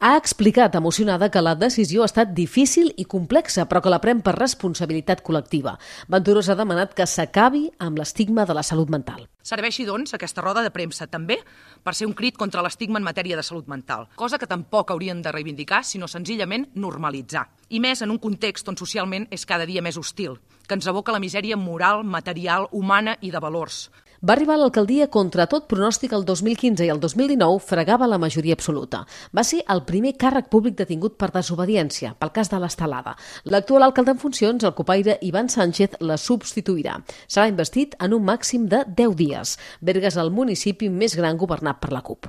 Ha explicat emocionada que la decisió ha estat difícil i complexa, però que la pren per responsabilitat col·lectiva. Venturós ha demanat que s'acabi amb l'estigma de la salut mental. Serveixi, doncs, aquesta roda de premsa també per ser un crit contra l'estigma en matèria de salut mental, cosa que tampoc haurien de reivindicar, sinó senzillament normalitzar. I més en un context on socialment és cada dia més hostil, que ens aboca la misèria moral, material, humana i de valors. Va arribar a l'alcaldia contra tot pronòstic el 2015 i el 2019 fregava la majoria absoluta. Va ser el primer càrrec públic detingut per desobediència, pel cas de l'estelada. L'actual alcalde en funcions, el copaire Ivan Sánchez, la substituirà. Serà investit en un màxim de 10 dies. Berga és el municipi més gran governat per la CUP.